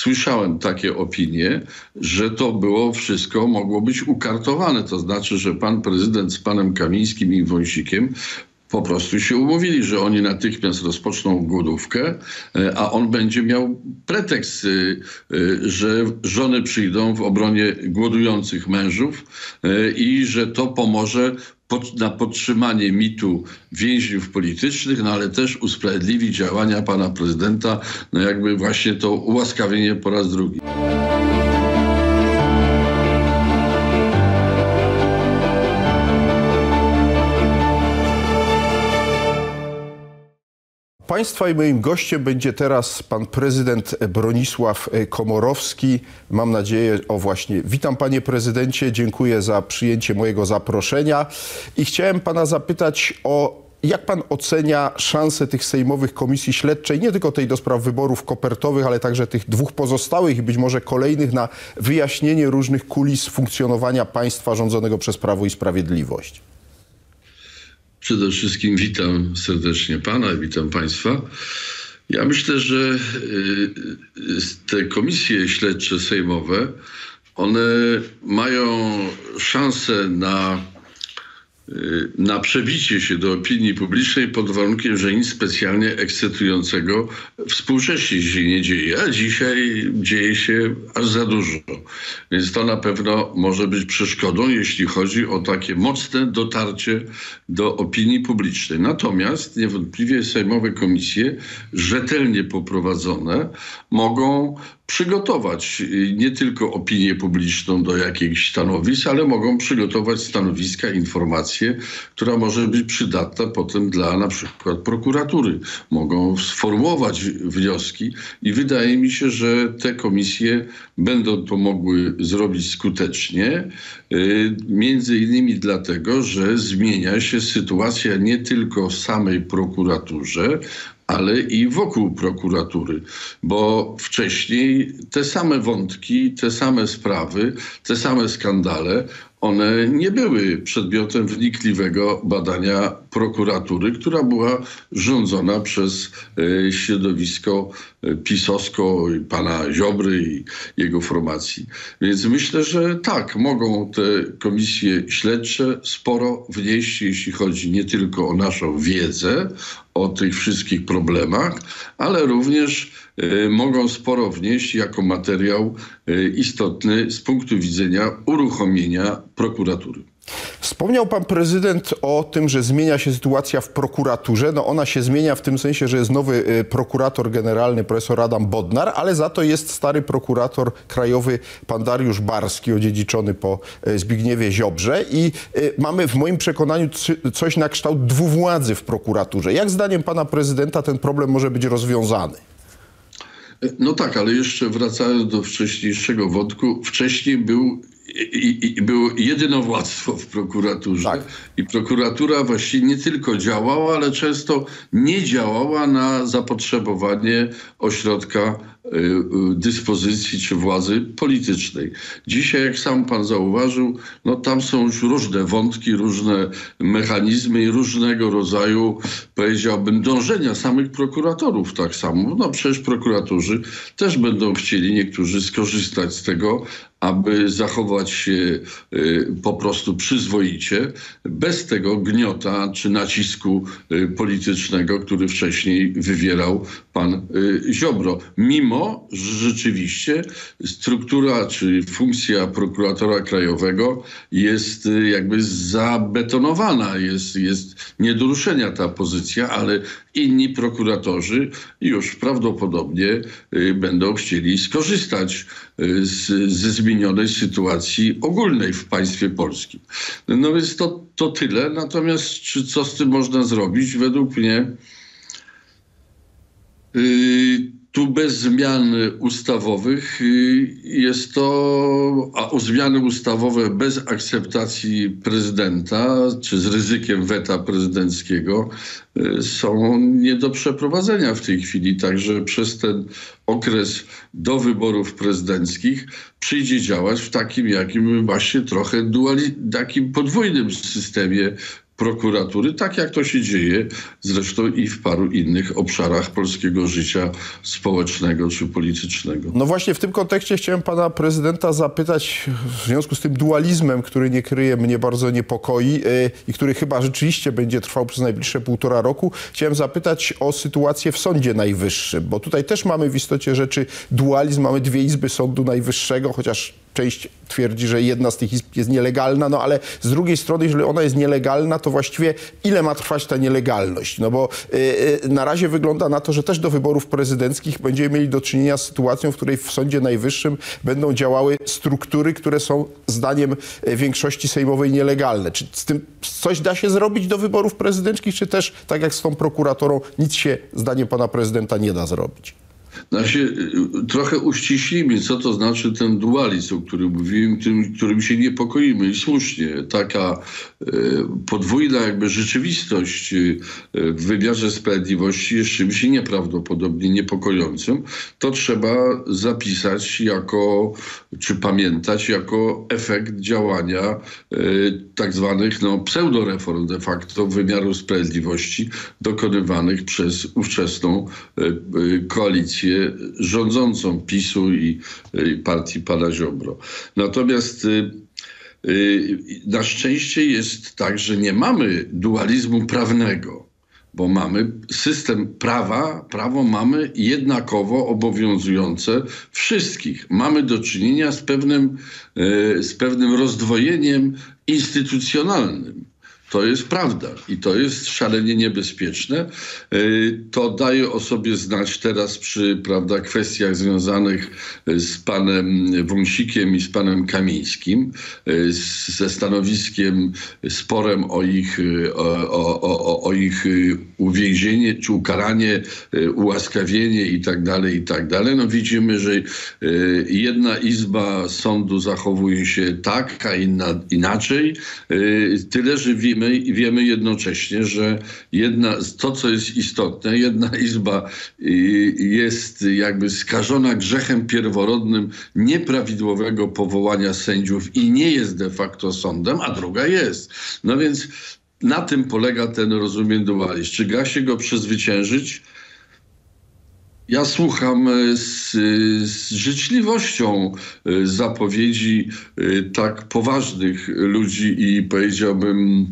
słyszałem takie opinie, że to było wszystko mogło być ukartowane. To znaczy, że pan prezydent z panem Kamińskim i Wąsikiem po prostu się umówili, że oni natychmiast rozpoczną głodówkę, e, a on będzie miał pretekst, e, e, że żony przyjdą w obronie głodujących mężów i że to pomoże na podtrzymanie mitu więźniów politycznych, no ale też usprawiedliwi działania pana prezydenta, no jakby właśnie to ułaskawienie po raz drugi. Państwa i moim gościem będzie teraz pan prezydent Bronisław Komorowski. Mam nadzieję, o właśnie, witam panie prezydencie, dziękuję za przyjęcie mojego zaproszenia i chciałem pana zapytać o jak pan ocenia szanse tych sejmowych komisji śledczej, nie tylko tej do spraw wyborów kopertowych, ale także tych dwóch pozostałych i być może kolejnych na wyjaśnienie różnych kulis funkcjonowania państwa rządzonego przez Prawo i Sprawiedliwość? Przede wszystkim witam serdecznie Pana, witam Państwa. Ja myślę, że y, te komisje śledcze sejmowe, one mają szansę na Y, na przebicie się do opinii publicznej pod warunkiem, że nic specjalnie ekscytującego współcześnie się nie dzieje, a dzisiaj dzieje się aż za dużo. Więc to na pewno może być przeszkodą, jeśli chodzi o takie mocne dotarcie do opinii publicznej. Natomiast niewątpliwie sejmowe komisje rzetelnie poprowadzone mogą przygotować y, nie tylko opinię publiczną do jakichś stanowisk, ale mogą przygotować stanowiska, informacje, która może być przydatna potem dla na przykład prokuratury. Mogą sformułować wnioski i wydaje mi się, że te komisje będą to mogły zrobić skutecznie, y, między innymi dlatego, że zmienia się sytuacja nie tylko w samej prokuraturze, ale i wokół prokuratury, bo wcześniej te same wątki, te same sprawy, te same skandale one nie były przedmiotem wnikliwego badania prokuratury, która była rządzona przez e, środowisko e, pisowsko pana Ziobry i jego formacji. Więc myślę, że tak, mogą te komisje śledcze sporo wnieść, jeśli chodzi nie tylko o naszą wiedzę o tych wszystkich problemach, ale również e, mogą sporo wnieść jako materiał istotny z punktu widzenia uruchomienia prokuratury. Wspomniał pan prezydent o tym, że zmienia się sytuacja w prokuraturze. No ona się zmienia w tym sensie, że jest nowy y, prokurator generalny, profesor Adam Bodnar, ale za to jest stary prokurator krajowy, pan Dariusz Barski, odziedziczony po y, Zbigniewie Ziobrze. I y, mamy w moim przekonaniu coś na kształt dwuwładzy w prokuraturze. Jak zdaniem pana prezydenta ten problem może być rozwiązany? No tak, ale jeszcze wracając do wcześniejszego wątku, wcześniej był i, i było jedynowładztwo w prokuraturze. Tak. I prokuratura właściwie nie tylko działała, ale często nie działała na zapotrzebowanie ośrodka y, y, dyspozycji czy władzy politycznej. Dzisiaj, jak sam pan zauważył, no tam są już różne wątki, różne mechanizmy i różnego rodzaju, powiedziałbym, dążenia samych prokuratorów tak samo. No przecież prokuratorzy też będą chcieli niektórzy skorzystać z tego, aby zachować się y, po prostu przyzwoicie, bez tego gniota czy nacisku y, politycznego, który wcześniej wywierał pan y, Ziobro. Mimo, że rzeczywiście struktura czy funkcja prokuratora krajowego jest jakby zabetonowana, jest, jest nie do ruszenia ta pozycja, ale inni prokuratorzy już prawdopodobnie będą chcieli skorzystać z, ze zmienionej sytuacji ogólnej w państwie polskim. No więc to, to tyle. Natomiast czy co z tym można zrobić? Według mnie yy, tu bez zmian ustawowych y, jest to, a zmiany ustawowe bez akceptacji prezydenta, czy z ryzykiem weta prezydenckiego, y, są nie do przeprowadzenia w tej chwili. Także przez ten okres do wyborów prezydenckich przyjdzie działać w takim jakim właśnie trochę duali, takim podwójnym systemie prokuratury, tak jak to się dzieje zresztą i w paru innych obszarach polskiego życia społecznego czy politycznego. No właśnie w tym kontekście chciałem pana prezydenta zapytać w związku z tym dualizmem, który nie kryje mnie bardzo niepokoi yy, i który chyba rzeczywiście będzie trwał przez najbliższe półtora roku. Chciałem zapytać o sytuację w Sądzie Najwyższym, bo tutaj też mamy w istocie rzeczy dualizm. Mamy dwie izby Sądu Najwyższego, chociaż część twierdzi, że jedna z tych izb jest nielegalna, no ale z drugiej strony, jeżeli ona jest nielegalna, to właściwie ile ma trwać ta nielegalność? No bo yy, na razie wygląda na to, że też do wyborów prezydenckich będziemy mieli do czynienia z sytuacją, w której w Sądzie Najwyższym będą działały struktury, które są zdaniem większości sejmowej nielegalne. Czy z tym coś da się zrobić do wyborów prezydenckich, czy też tak jak z tą prokuratorą nic się zdaniem pana prezydenta nie da zrobić? Znaczy, trochę uściślimy, co to znaczy ten dualizm, o którym mówiłem, którym się niepokoimy i słusznie. Taka podwójna jakby rzeczywistość e, w wymiarze sprawiedliwości jest czymś nieprawdopodobnie niepokojącym. To trzeba zapisać jako, czy pamiętać jako efekt działania tak zwanych no, pseudoreform de facto wymiaru sprawiedliwości dokonywanych przez ówczesną koalicję rządzącą PiSu i, partii pana Ziobro. Natomiast y, y, na szczęście jest tak, że nie mamy dualizmu prawnego bo mamy system prawa, prawo mamy jednakowo obowiązujące wszystkich. Mamy do czynienia z pewnym, y, z pewnym rozdwojeniem instytucjonalnym. To jest prawda i to jest szalenie niebezpieczne. Y, to daje o sobie znać teraz przy prawda, kwestiach związanych z panem Wąsikiem i z panem Kamińskim, y, ze stanowiskiem, sporem o ich, o, o, o, o ich uwięzienie czy ukaranie, ułaskawienie i tak dalej, i tak. No widzimy, że jedna izba sądu zachowuje się tak, a inna inaczej. Tyle, że wiemy, wiemy wiemy jednocześnie, że jedna, to, co jest istotne, jedna izba y, jest jakby skażona grzechem pierworodnym nieprawidłowego powołania sędziów i nie jest de facto sądem, a druga jest. No więc na tym polega ten, rozumiem, dualizm. Czy da się go przezwyciężyć? Ja słucham e, z, z, życzliwością e, zapowiedzi e, tak poważnych ludzi i powiedziałbym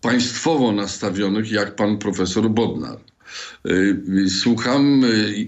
państwowo nastawionych, jak pan profesor Bodnar. Słucham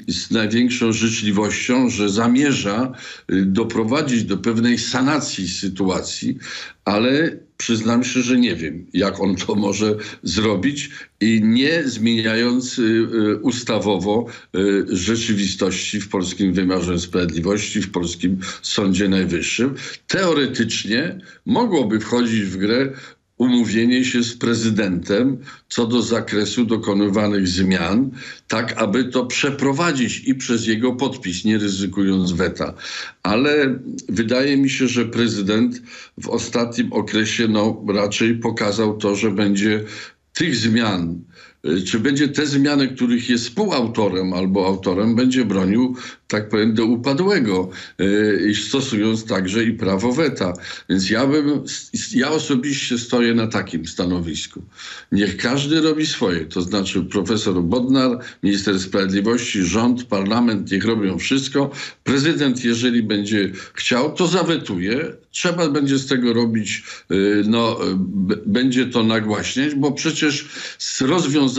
z największą życzliwością, że zamierza doprowadzić do pewnej sanacji sytuacji, ale przyznam się, że nie wiem, jak on to może zrobić i nie zmieniając y, y, ustawowo y, rzeczywistości w polskim wymiarze sprawiedliwości, w polskim Sądzie Najwyższym. Teoretycznie mogłoby wchodzić w grę umówienie się z prezydentem co do zakresu dokonywanych zmian, tak aby to przeprowadzić i przez jego podpis, nie ryzykując weta. Ale wydaje mi się, że prezydent w ostatnim okresie no, raczej pokazał to, że będzie tych zmian, czy będzie te zmiany, których jest współautorem albo autorem, będzie bronił tak powiem, do upadłego, yy, stosując także i prawo weta. Więc ja bym, ja osobiście stoję na takim stanowisku. Niech każdy robi swoje, to znaczy profesor Bodnar, minister sprawiedliwości, rząd, parlament, niech robią wszystko. Prezydent, jeżeli będzie chciał, to zawetuje. Trzeba będzie z tego robić, yy, no, będzie to nagłaśniać, bo przecież z rozwiązaniem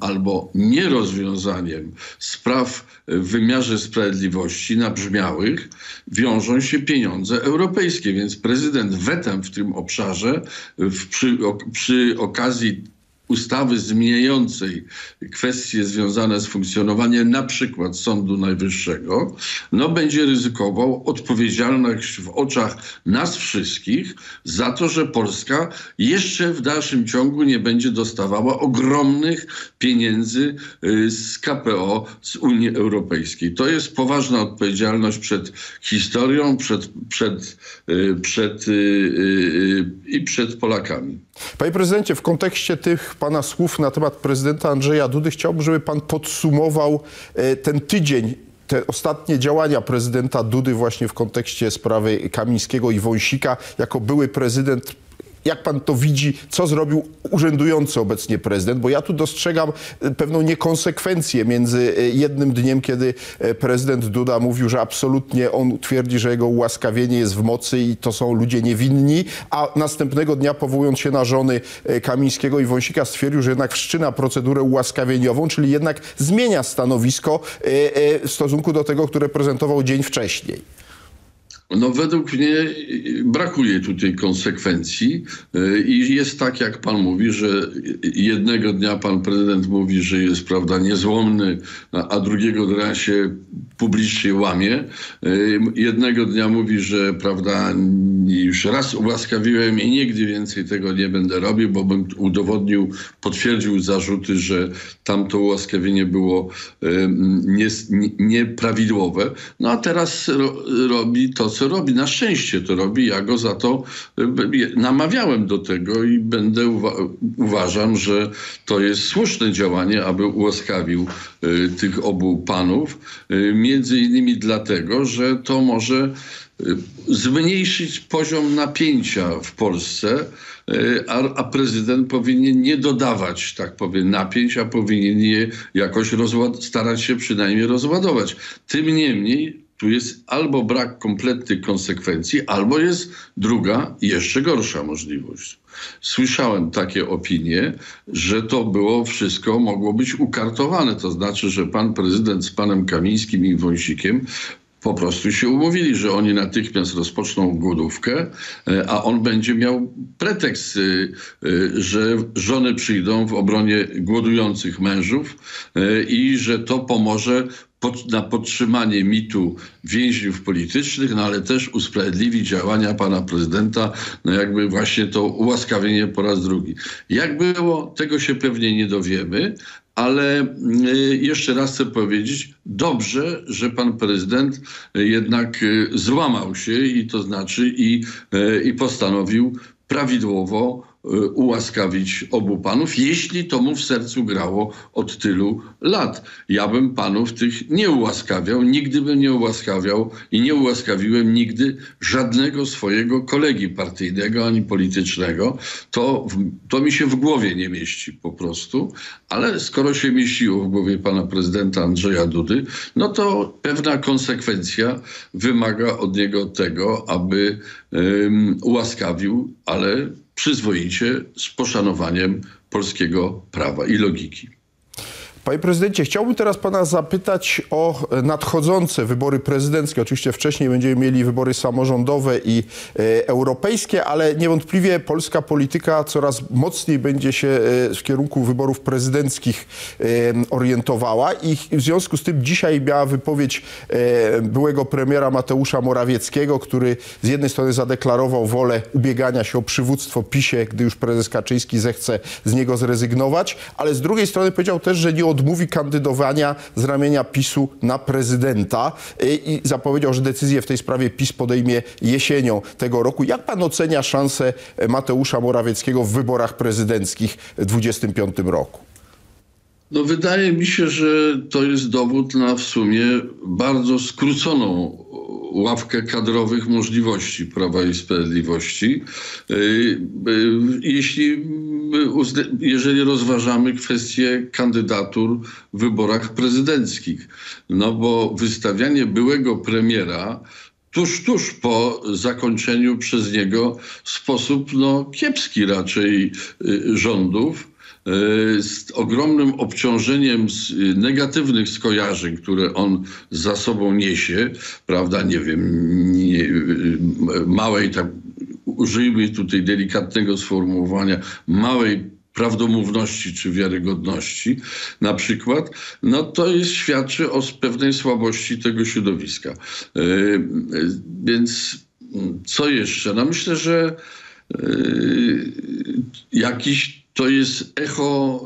albo nierozwiązaniem spraw w wymiarze sprawiedliwości nabrzmiałych wiążą się pieniądze europejskie, więc prezydent wetem w tym obszarze w, przy, przy okazji ustawy zmieniającej kwestie związane z funkcjonowaniem na przykład Sądu Najwyższego, no będzie ryzykował odpowiedzialność w oczach nas wszystkich za to, że Polska jeszcze w dalszym ciągu nie będzie dostawała ogromnych pieniędzy y, z KPO z Unii Europejskiej. To jest poważna odpowiedzialność przed historią, przed, przed, y, przed, yy, i przed Polakami. Panie prezydencie, w kontekście tych pana słów na temat prezydenta Andrzeja Dudy chciałbym, żeby pan podsumował e, ten tydzień te ostatnie działania prezydenta Dudy właśnie w kontekście sprawy Kamińskiego i Wąsika. Jako były prezydent jak pan to widzi, co zrobił urzędujący obecnie prezydent? Bo ja tu dostrzegam e, pewną niekonsekwencję między e, jednym dniem, kiedy e, prezydent Duda mówił, że absolutnie on twierdzi, że jego ułaskawienie jest w mocy i to są ludzie niewinni, a następnego dnia powołując się na żony Kamińskiego i Wąsika stwierdził, że jednak wszczyna procedurę ułaskawieniową, czyli jednak zmienia stanowisko w stosunku do tego, które prezentował dzień wcześniej. No według mnie brakuje tutaj konsekwencji y, i jest tak, jak pan mówi, że jednego dnia pan prezydent mówi, że jest prawda niezłomny, a drugiego dnia się publicznie łamie. Y, jednego dnia mówi, że prawda już raz ułaskawiłem i nigdy więcej tego nie będę robił, bo bym udowodnił, potwierdził zarzuty, że tamto ułaskawienie było nieprawidłowe. No a teraz robi to, co robi. Na szczęście to robi. Ja go za to e, namawiałem do tego i będę uwa uważam, że to jest słuszne działanie, aby ułaskawił y, tych obu panów. Y, między innymi dlatego, że to może zmniejszyć poziom napięcia w Polsce, a, a, prezydent powinien nie dodawać, tak powiem, napięć, a powinien je jakoś starać się przynajmniej rozładować. Tym niemniej tu jest albo brak kompletnych konsekwencji, albo jest druga, jeszcze gorsza możliwość. Słyszałem takie opinie, że to było wszystko, mogło być ukartowane. To znaczy, że pan prezydent z panem Kamińskim i Wąsikiem po prostu się umówili, że oni natychmiast rozpoczną głodówkę, e, a on będzie miał pretekst, e, e, że żony przyjdą w obronie głodujących mężów i że to pomoże na podtrzymanie mitu więźniów politycznych, no ale też usprawiedliwi działania pana prezydenta, no jakby właśnie to ułaskawienie po raz drugi. Jak było, tego się pewnie nie dowiemy, ale y, jeszcze raz chcę powiedzieć, dobrze, że pan prezydent jednak y, złamał się i to znaczy i, i postanowił prawidłowo ułaskawić obu panów, jeśli to mu w sercu grało od tylu lat. Ja bym panów tych nie ułaskawiał, nigdy bym nie ułaskawiał i nie ułaskawiłem nigdy żadnego swojego kolegi partyjnego ani politycznego. To, to mi się w głowie nie mieści po prostu, ale skoro się mieściło w głowie pana prezydenta Andrzeja Dudy, no to pewna konsekwencja wymaga od niego tego, aby um, ułaskawił, ale przyzwoicie z poszanowaniem polskiego prawa i logiki. Panie prezydencie, chciałbym teraz pana zapytać o nadchodzące wybory prezydenckie. Oczywiście wcześniej będziemy mieli wybory samorządowe i e, europejskie, ale niewątpliwie polska polityka coraz mocniej będzie się e, w kierunku wyborów prezydenckich e, orientowała i w związku z tym dzisiaj miała wypowiedź e, byłego premiera Mateusza Morawieckiego, który z jednej strony zadeklarował wolę ubiegania się o przywództwo PiSie, gdy już prezes Kaczyński zechce z niego zrezygnować, ale z drugiej strony powiedział też, że nie odmówi kandydowania z ramienia PiSu na prezydenta i zapowiedział, że decyzję w tej sprawie PiS podejmie jesienią tego roku. Jak pan ocenia szansę Mateusza Morawieckiego w wyborach prezydenckich w 2025 roku? No wydaje mi się, że to jest dowód na w sumie bardzo skróconą ławkę kadrowych możliwości Prawa i Sprawiedliwości. Y, y, jeśli, jeżeli rozważamy kwestię kandydatur w wyborach prezydenckich, no bo wystawianie byłego premiera tuż, tuż po zakończeniu przez niego w sposób no, kiepski raczej y, rządów, z ogromnym obciążeniem y, negatywnych skojarzeń, które on za sobą niesie, prawda, nie wiem, nie, y, małej, tak, użyjmy tutaj delikatnego sformułowania, małej prawdomówności czy wiarygodności na przykład, no to jest, świadczy o pewnej słabości tego środowiska. Więc mm, co jeszcze? No myślę, że jakiś to jest echo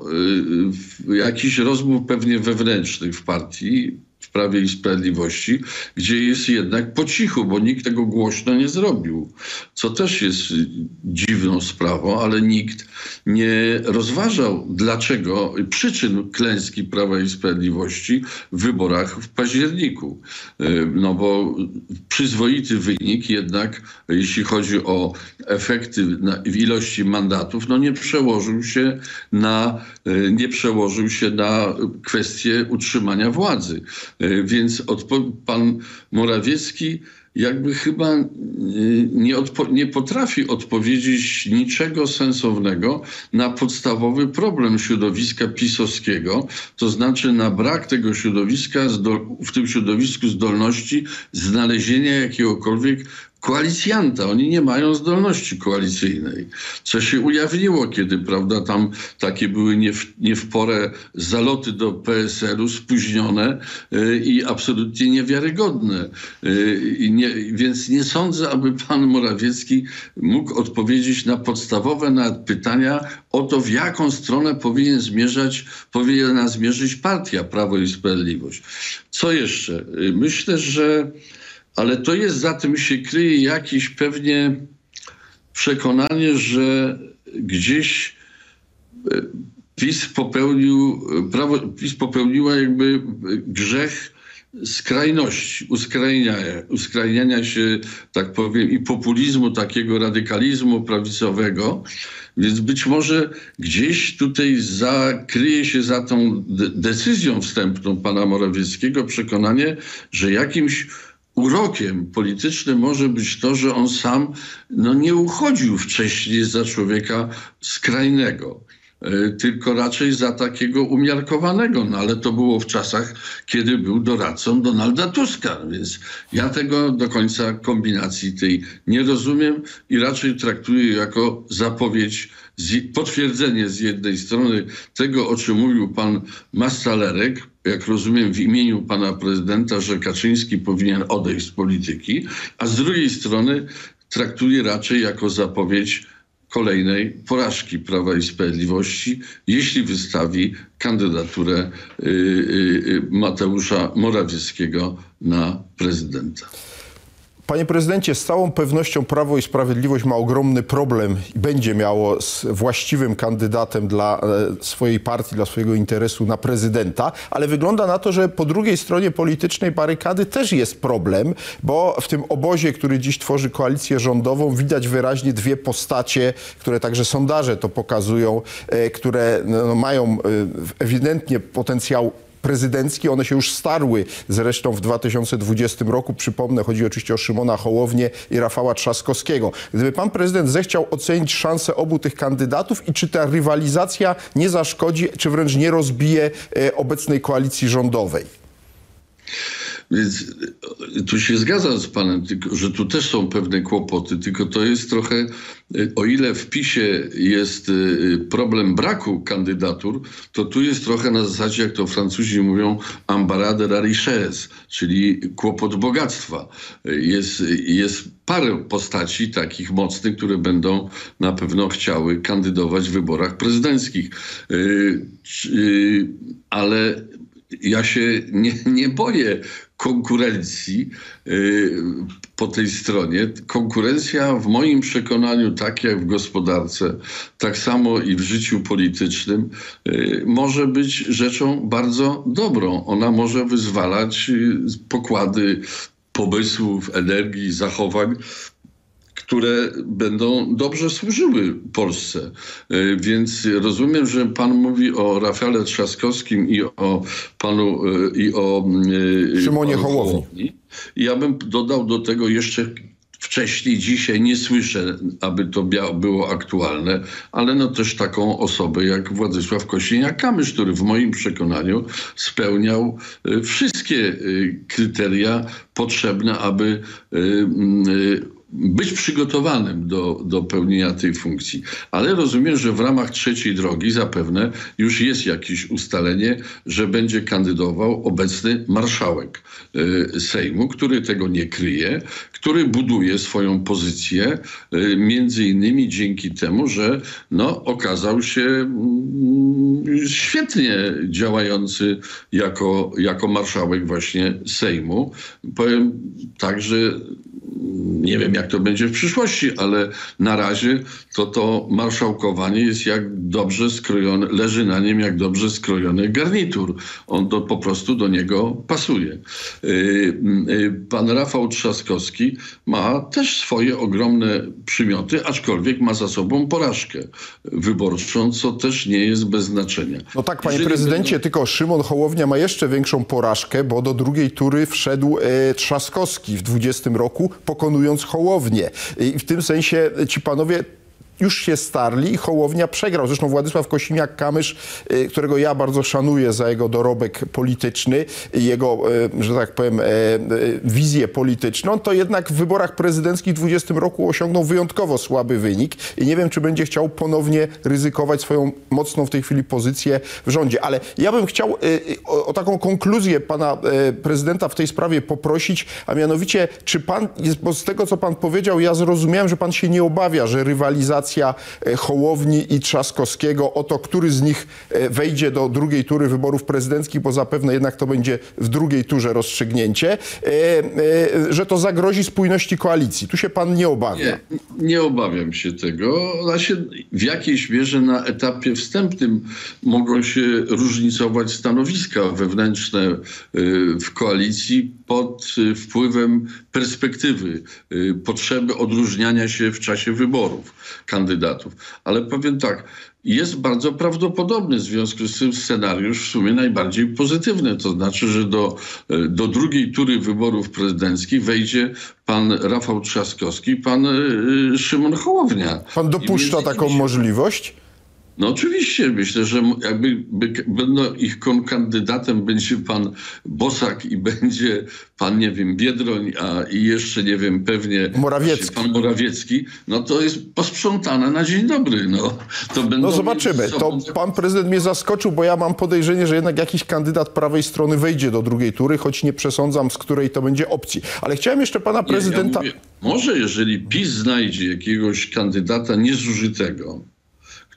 y, jakichś rozmów pewnie wewnętrznych w partii, Prawie i Sprawiedliwości, gdzie jest jednak po cichu, bo nikt tego głośno nie zrobił. Co też jest dziwną sprawą, ale nikt nie rozważał, dlaczego przyczyn klęski Prawa i Sprawiedliwości w wyborach w październiku. No bo przyzwoity wynik jednak, jeśli chodzi o efekty w ilości mandatów, no nie przełożył się na, nie przełożył się na kwestię utrzymania władzy. Więc pan Morawiecki jakby chyba y, nie, nie, potrafi odpowiedzieć niczego sensownego na podstawowy problem środowiska pisowskiego, to znaczy na brak tego środowiska, w tym środowisku zdolności znalezienia jakiegokolwiek koalicjanta. Oni nie mają zdolności koalicyjnej. Co się ujawniło, kiedy, prawda, tam takie były nie w, nie w porę zaloty do PSL-u, spóźnione yy, i absolutnie niewiarygodne. Yy, nie, więc nie sądzę, aby pan Morawiecki mógł odpowiedzieć na podstawowe nawet pytania o to, w jaką stronę powinien zmierzać, powinna zmierzyć partia Prawo i Sprawiedliwość. Co jeszcze? Yy, myślę, że ale to jest za tym się kryje jakieś pewnie przekonanie, że gdzieś e, PiS popełnił, prawo, PiS popełniła jakby grzech skrajności, uskrajniania, uskrajniania się, tak powiem, i populizmu, takiego radykalizmu prawicowego. Więc być może gdzieś tutaj zakryje się za tą decyzją wstępną pana Morawieckiego przekonanie, że jakimś urokiem politycznym może być to, że on sam no, nie uchodził wcześniej za człowieka skrajnego e, tylko raczej za takiego umiarkowanego. No ale to było w czasach, kiedy był doradcą Donalda Tuska, więc ja tego do końca kombinacji tej nie rozumiem i raczej traktuję jako zapowiedź, potwierdzenie z jednej strony tego, o czym mówił pan Mastalerek, jak rozumiem, w imieniu pana prezydenta, że Kaczyński powinien odejść z polityki, a z drugiej strony traktuje raczej jako zapowiedź kolejnej porażki Prawa i Sprawiedliwości, jeśli wystawi kandydaturę y, y, y, Mateusza Morawieckiego na prezydenta. Panie prezydencie, z całą pewnością Prawo i Sprawiedliwość ma ogromny problem i będzie miało z właściwym kandydatem dla e, swojej partii, dla swojego interesu na prezydenta, ale wygląda na to, że po drugiej stronie politycznej barykady też jest problem, bo w tym obozie, który dziś tworzy koalicję rządową, widać wyraźnie dwie postacie, które także sondaże to pokazują, e, które no, mają e, ewidentnie potencjał prezydencki. One się już starły zresztą w 2020 roku. Przypomnę, chodzi oczywiście o Szymona Hołownię i Rafała Trzaskowskiego. Gdyby pan prezydent zechciał ocenić szanse obu tych kandydatów i czy ta rywalizacja nie zaszkodzi, czy wręcz nie rozbije e, obecnej koalicji rządowej? Więc e, tu się zgadzam z panem, tylko, że tu też są pewne kłopoty, tylko to jest trochę, e, o ile w PiSie jest e, problem braku kandydatur, to tu jest trochę na zasadzie, jak to Francuzi mówią, embarade la richesse, czyli kłopot bogactwa. Jest, jest parę postaci takich mocnych, które będą na pewno chciały kandydować w wyborach prezydenckich. Ale ja się nie, nie boję konkurencji y, po tej stronie. Konkurencja w moim przekonaniu, tak jak w gospodarce, tak samo i w życiu politycznym, y, może być rzeczą bardzo dobrą. Ona może wyzwalać y, pokłady pomysłów, energii, zachowań, które będą dobrze służyły Polsce. E, więc rozumiem, że pan mówi o Rafale Trzaskowskim i o panu e, i o e, Szymonie Hołowni. Ja bym dodał do tego jeszcze wcześniej, dzisiaj nie słyszę, aby to było aktualne, ale no też taką osobę jak Władysław Kosiniak-Kamysz, który w moim przekonaniu spełniał wszystkie kryteria potrzebne, aby być przygotowanym do, do pełnienia tej funkcji. Ale rozumiem, że w ramach trzeciej drogi zapewne już jest jakieś ustalenie, że będzie kandydował obecny marszałek y, Sejmu, który tego nie kryje, który buduje swoją pozycję y, między innymi dzięki temu, że no, okazał się mm, świetnie działający jako, jako marszałek właśnie Sejmu. Powiem tak, że nie wiem, jak to będzie w przyszłości, ale na razie to to marszałkowanie jest jak dobrze skrojone, leży na nim jak dobrze skrojony garnitur. On to po prostu do niego pasuje. Y, y, pan Rafał Trzaskowski ma też swoje ogromne przymioty, aczkolwiek ma za sobą porażkę wyborczą, co też nie jest bez znaczenia. No tak, panie Jeżeli prezydencie, będą... tylko Szymon Hołownia ma jeszcze większą porażkę, bo do drugiej tury wszedł e, Trzaskowski w 20 roku, pokonując Hołownię. I w tym sensie ci panowie już się starli i Hołownia przegrał. Zresztą Władysław Kosiniak-Kamysz, y, którego ja bardzo szanuję za jego dorobek polityczny jego, y, że tak powiem, e, e, wizję polityczną, to jednak w wyborach prezydenckich w 20 roku osiągnął wyjątkowo słaby wynik i nie wiem, czy będzie chciał ponownie ryzykować swoją mocną w tej chwili pozycję w rządzie. Ale ja bym chciał y, o, o taką konkluzję pana e, prezydenta w tej sprawie poprosić, a mianowicie, czy pan, bo z tego, co pan powiedział, ja zrozumiałem, że pan się nie obawia, że rywalizacja E, Hołowni i Trzaskowskiego o to, który z nich e, wejdzie do drugiej tury wyborów prezydenckich, bo zapewne jednak to będzie w drugiej turze rozstrzygnięcie, e, że to zagrozi spójności koalicji. Tu się pan nie obawia. Nie, nie obawiam się tego. Ona się w jakiejś mierze na etapie wstępnym mogą się różnicować stanowiska wewnętrzne w koalicji pod wpływem perspektywy, potrzeby odróżniania się w czasie wyborów kandydatów. Ale powiem tak, jest bardzo prawdopodobny w związku z tym scenariusz w sumie najbardziej pozytywny. To znaczy, że do, e, do drugiej tury wyborów prezydenckich wejdzie pan Rafał Trzaskowski, pan y, Szymon Hołownia. Pan dopuszcza taką możliwość? No oczywiście, myślę, że jakby by, będą ich kandydatem będzie pan Bosak i będzie pan, nie wiem, Biedroń, a i jeszcze, nie wiem, pewnie Morawiecki. pan Morawiecki, no to jest posprzątane na dzień dobry. No, to będą no zobaczymy. To pan prezydent mnie zaskoczył, bo ja mam podejrzenie, że jednak jakiś kandydat prawej strony wejdzie do drugiej tury, choć nie przesądzam, z której to będzie opcji. Ale chciałem jeszcze pana prezydenta... Nie, ja mówię, może jeżeli PiS znajdzie jakiegoś kandydata niezużytego,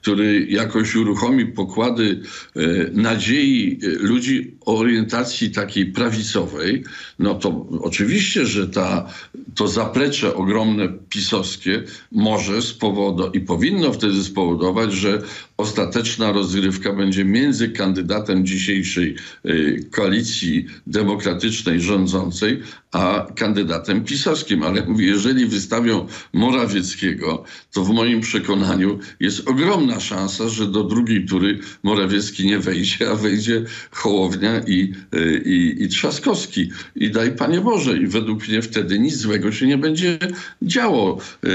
który jakoś uruchomi pokłady e, nadziei e, ludzi o orientacji takiej prawicowej, no to oczywiście, że ta, to zaplecze ogromne pisowskie może spowodować i powinno wtedy spowodować, że ostateczna rozgrywka będzie między kandydatem dzisiejszej e, koalicji demokratycznej rządzącej, a kandydatem pisowskim. Ale jeżeli wystawią Morawieckiego, to w moim przekonaniu jest ogromna szansa, że do drugiej tury Morawiecki nie wejdzie, a wejdzie Hołownia i, e, i, i Trzaskowski. I daj Panie Boże, i według mnie wtedy nic złego się nie będzie działo, e,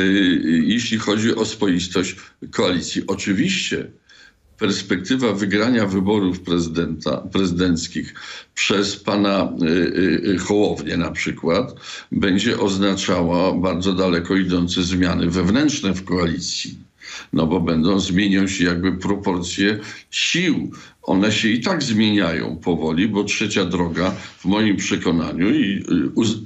jeśli chodzi o spoistość koalicji. Oczywiście perspektywa wygrania wyborów prezydenckich przez pana y, y, Hołownię na przykład będzie oznaczała bardzo daleko idące zmiany wewnętrzne w koalicji. No bo będą, zmienią się jakby proporcje sił one się i tak zmieniają powoli, bo trzecia droga w moim przekonaniu y,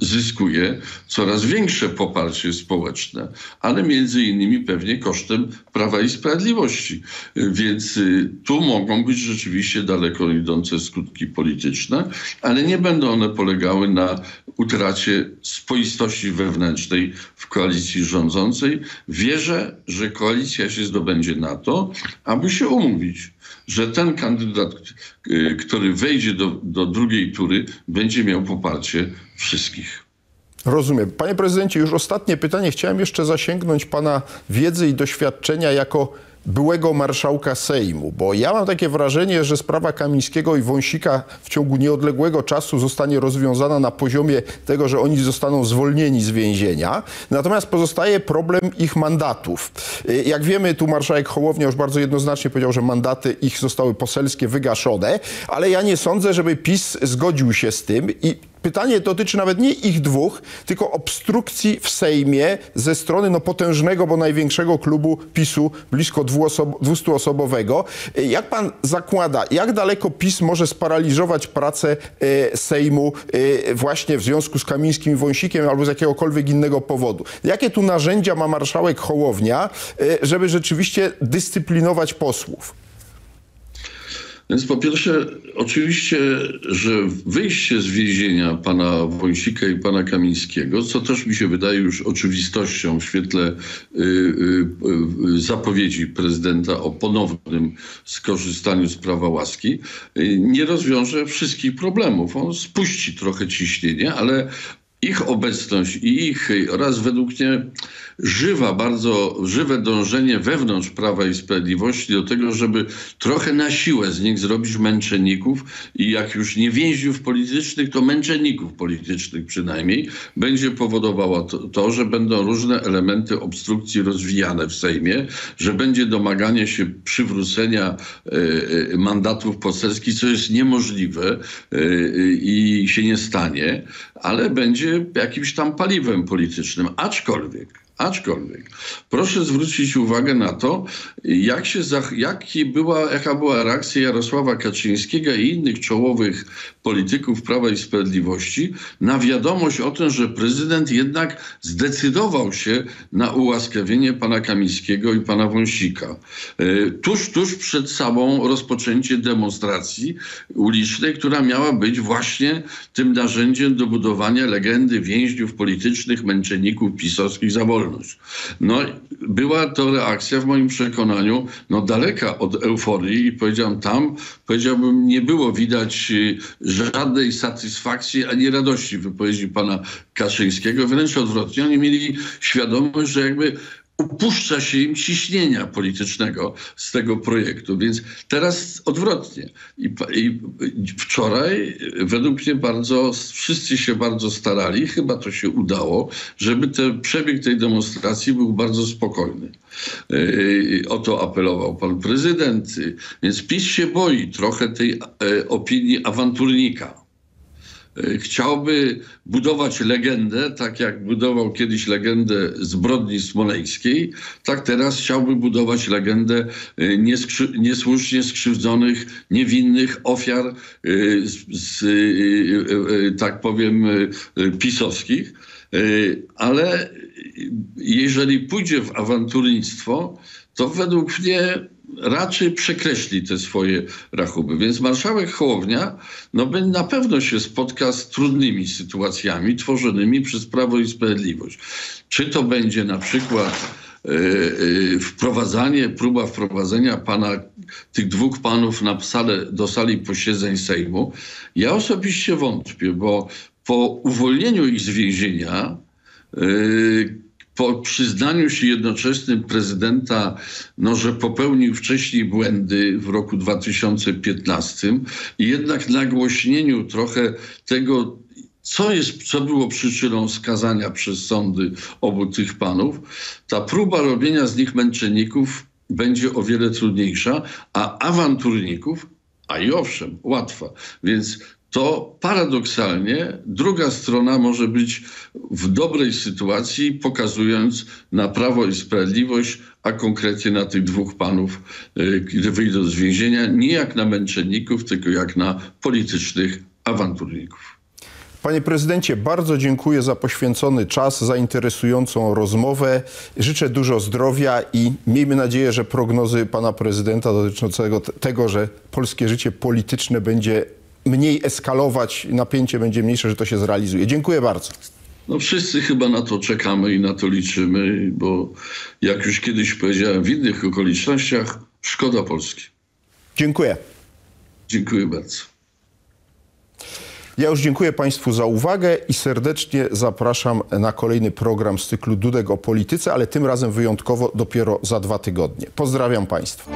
zyskuje coraz większe poparcie społeczne, ale między innymi pewnie kosztem Prawa i Sprawiedliwości. Więc y, tu mogą być rzeczywiście daleko idące skutki polityczne, ale nie będą one polegały na utracie spoistości wewnętrznej w koalicji rządzącej. Wierzę, że koalicja się zdobędzie na to, aby się umówić że ten kandydat, y, który wejdzie do, do drugiej tury, będzie miał poparcie wszystkich. Rozumiem. Panie prezydencie, już ostatnie pytanie. Chciałem jeszcze zasięgnąć pana wiedzy i doświadczenia jako byłego marszałka Sejmu, bo ja mam takie wrażenie, że sprawa Kamińskiego i Wąsika w ciągu nieodległego czasu zostanie rozwiązana na poziomie tego, że oni zostaną zwolnieni z więzienia, natomiast pozostaje problem ich mandatów. Jak wiemy, tu marszałek Hołownia już bardzo jednoznacznie powiedział, że mandaty ich zostały poselskie wygaszone, ale ja nie sądzę, żeby PiS zgodził się z tym i pytanie dotyczy nawet nie ich dwóch, tylko obstrukcji w Sejmie ze strony no, potężnego, bo największego klubu PiSu, blisko 200-osobowego. Jak pan zakłada, jak daleko PiS może sparaliżować pracę e, Sejmu e, właśnie w związku z Kamińskim i Wąsikiem albo z jakiegokolwiek innego powodu? Jakie tu narzędzia ma marszałek Hołownia, e, żeby rzeczywiście dyscyplinować posłów? Więc po pierwsze, oczywiście, że wyjście z więzienia pana Wojsika i pana Kamińskiego, co też mi się wydaje już oczywistością w świetle y, y, y, zapowiedzi prezydenta o ponownym skorzystaniu z prawa łaski, nie rozwiąże wszystkich problemów. On spuści trochę ciśnienie, ale ich obecność i ich oraz według mnie żywa, bardzo żywe dążenie wewnątrz Prawa i Sprawiedliwości do tego, żeby trochę na siłę z nich zrobić męczenników i jak już nie więźniów politycznych, to męczenników politycznych przynajmniej, będzie powodowało to, to, że będą różne elementy obstrukcji rozwijane w Sejmie, że będzie domaganie się przywrócenia y, mandatów poselskich, co jest niemożliwe y, i się nie stanie, ale będzie jakimś tam paliwem politycznym. Aczkolwiek Aczkolwiek proszę zwrócić uwagę na to, jak się, jaki była, jaka była reakcja Jarosława Kaczyńskiego i innych czołowych polityków Prawa i Sprawiedliwości na wiadomość o tym, że prezydent jednak zdecydował się na ułaskawienie pana Kamińskiego i pana Wąsika. E, tuż, tuż przed samą rozpoczęcie demonstracji ulicznej, która miała być właśnie tym narzędziem do budowania legendy więźniów politycznych, męczenników pisowskich za. No, była to reakcja w moim przekonaniu no, daleka od euforii i powiedziałem tam, powiedziałbym, nie było widać y, żadnej satysfakcji ani radości w wypowiedzi pana Kaszyńskiego. Wręcz odwrotnie, oni mieli świadomość, że jakby upuszcza się im ciśnienia politycznego z tego projektu. Więc teraz odwrotnie. I, I, wczoraj według mnie bardzo, wszyscy się bardzo starali, chyba to się udało, żeby ten przebieg tej demonstracji był bardzo spokojny. Yy, o to apelował pan prezydent. Więc PiS się boi trochę tej e, opinii awanturnika chciałby budować legendę, tak jak budował kiedyś legendę zbrodni smoleńskiej, tak teraz chciałby budować legendę e, niesłusznie skrzywdzonych, niewinnych ofiar, e, z, z, tak powiem, pisowskich. Ale jeżeli pójdzie w awanturnictwo, to według mnie raczej przekreśli te swoje rachuby. Więc marszałek Hołownia no, na pewno się spotka z trudnymi sytuacjami tworzonymi przez Prawo i Sprawiedliwość. Czy to będzie na przykład e, e, wprowadzanie, próba wprowadzenia pana, tych dwóch panów na salę, do sali posiedzeń Sejmu. Ja osobiście wątpię, bo po uwolnieniu ich z więzienia yy, po przyznaniu się jednoczesnym prezydenta, no, że popełnił wcześniej błędy w roku 2015 i jednak nagłośnieniu trochę tego, co, jest, co było przyczyną skazania przez sądy obu tych panów, ta próba robienia z nich męczenników będzie o wiele trudniejsza, a awanturników, a i owszem, łatwa. Więc to paradoksalnie druga strona może być w dobrej sytuacji, pokazując na Prawo i Sprawiedliwość, a konkretnie na tych dwóch panów, gdy wyjdą z więzienia, nie jak na męczenników, tylko jak na politycznych awanturników. Panie prezydencie, bardzo dziękuję za poświęcony czas, za interesującą rozmowę. Życzę dużo zdrowia i miejmy nadzieję, że prognozy pana prezydenta dotyczącego tego, że polskie życie polityczne będzie mniej eskalować, napięcie będzie mniejsze, że to się zrealizuje. Dziękuję bardzo. No wszyscy chyba na to czekamy i na to liczymy, bo jak już kiedyś powiedziałem, w innych okolicznościach szkoda Polski. Dziękuję. Dziękuję bardzo. Ja już dziękuję Państwu za uwagę i serdecznie zapraszam na kolejny program z cyklu Dudek o polityce, ale tym razem wyjątkowo dopiero za dwa tygodnie. Pozdrawiam Państwa.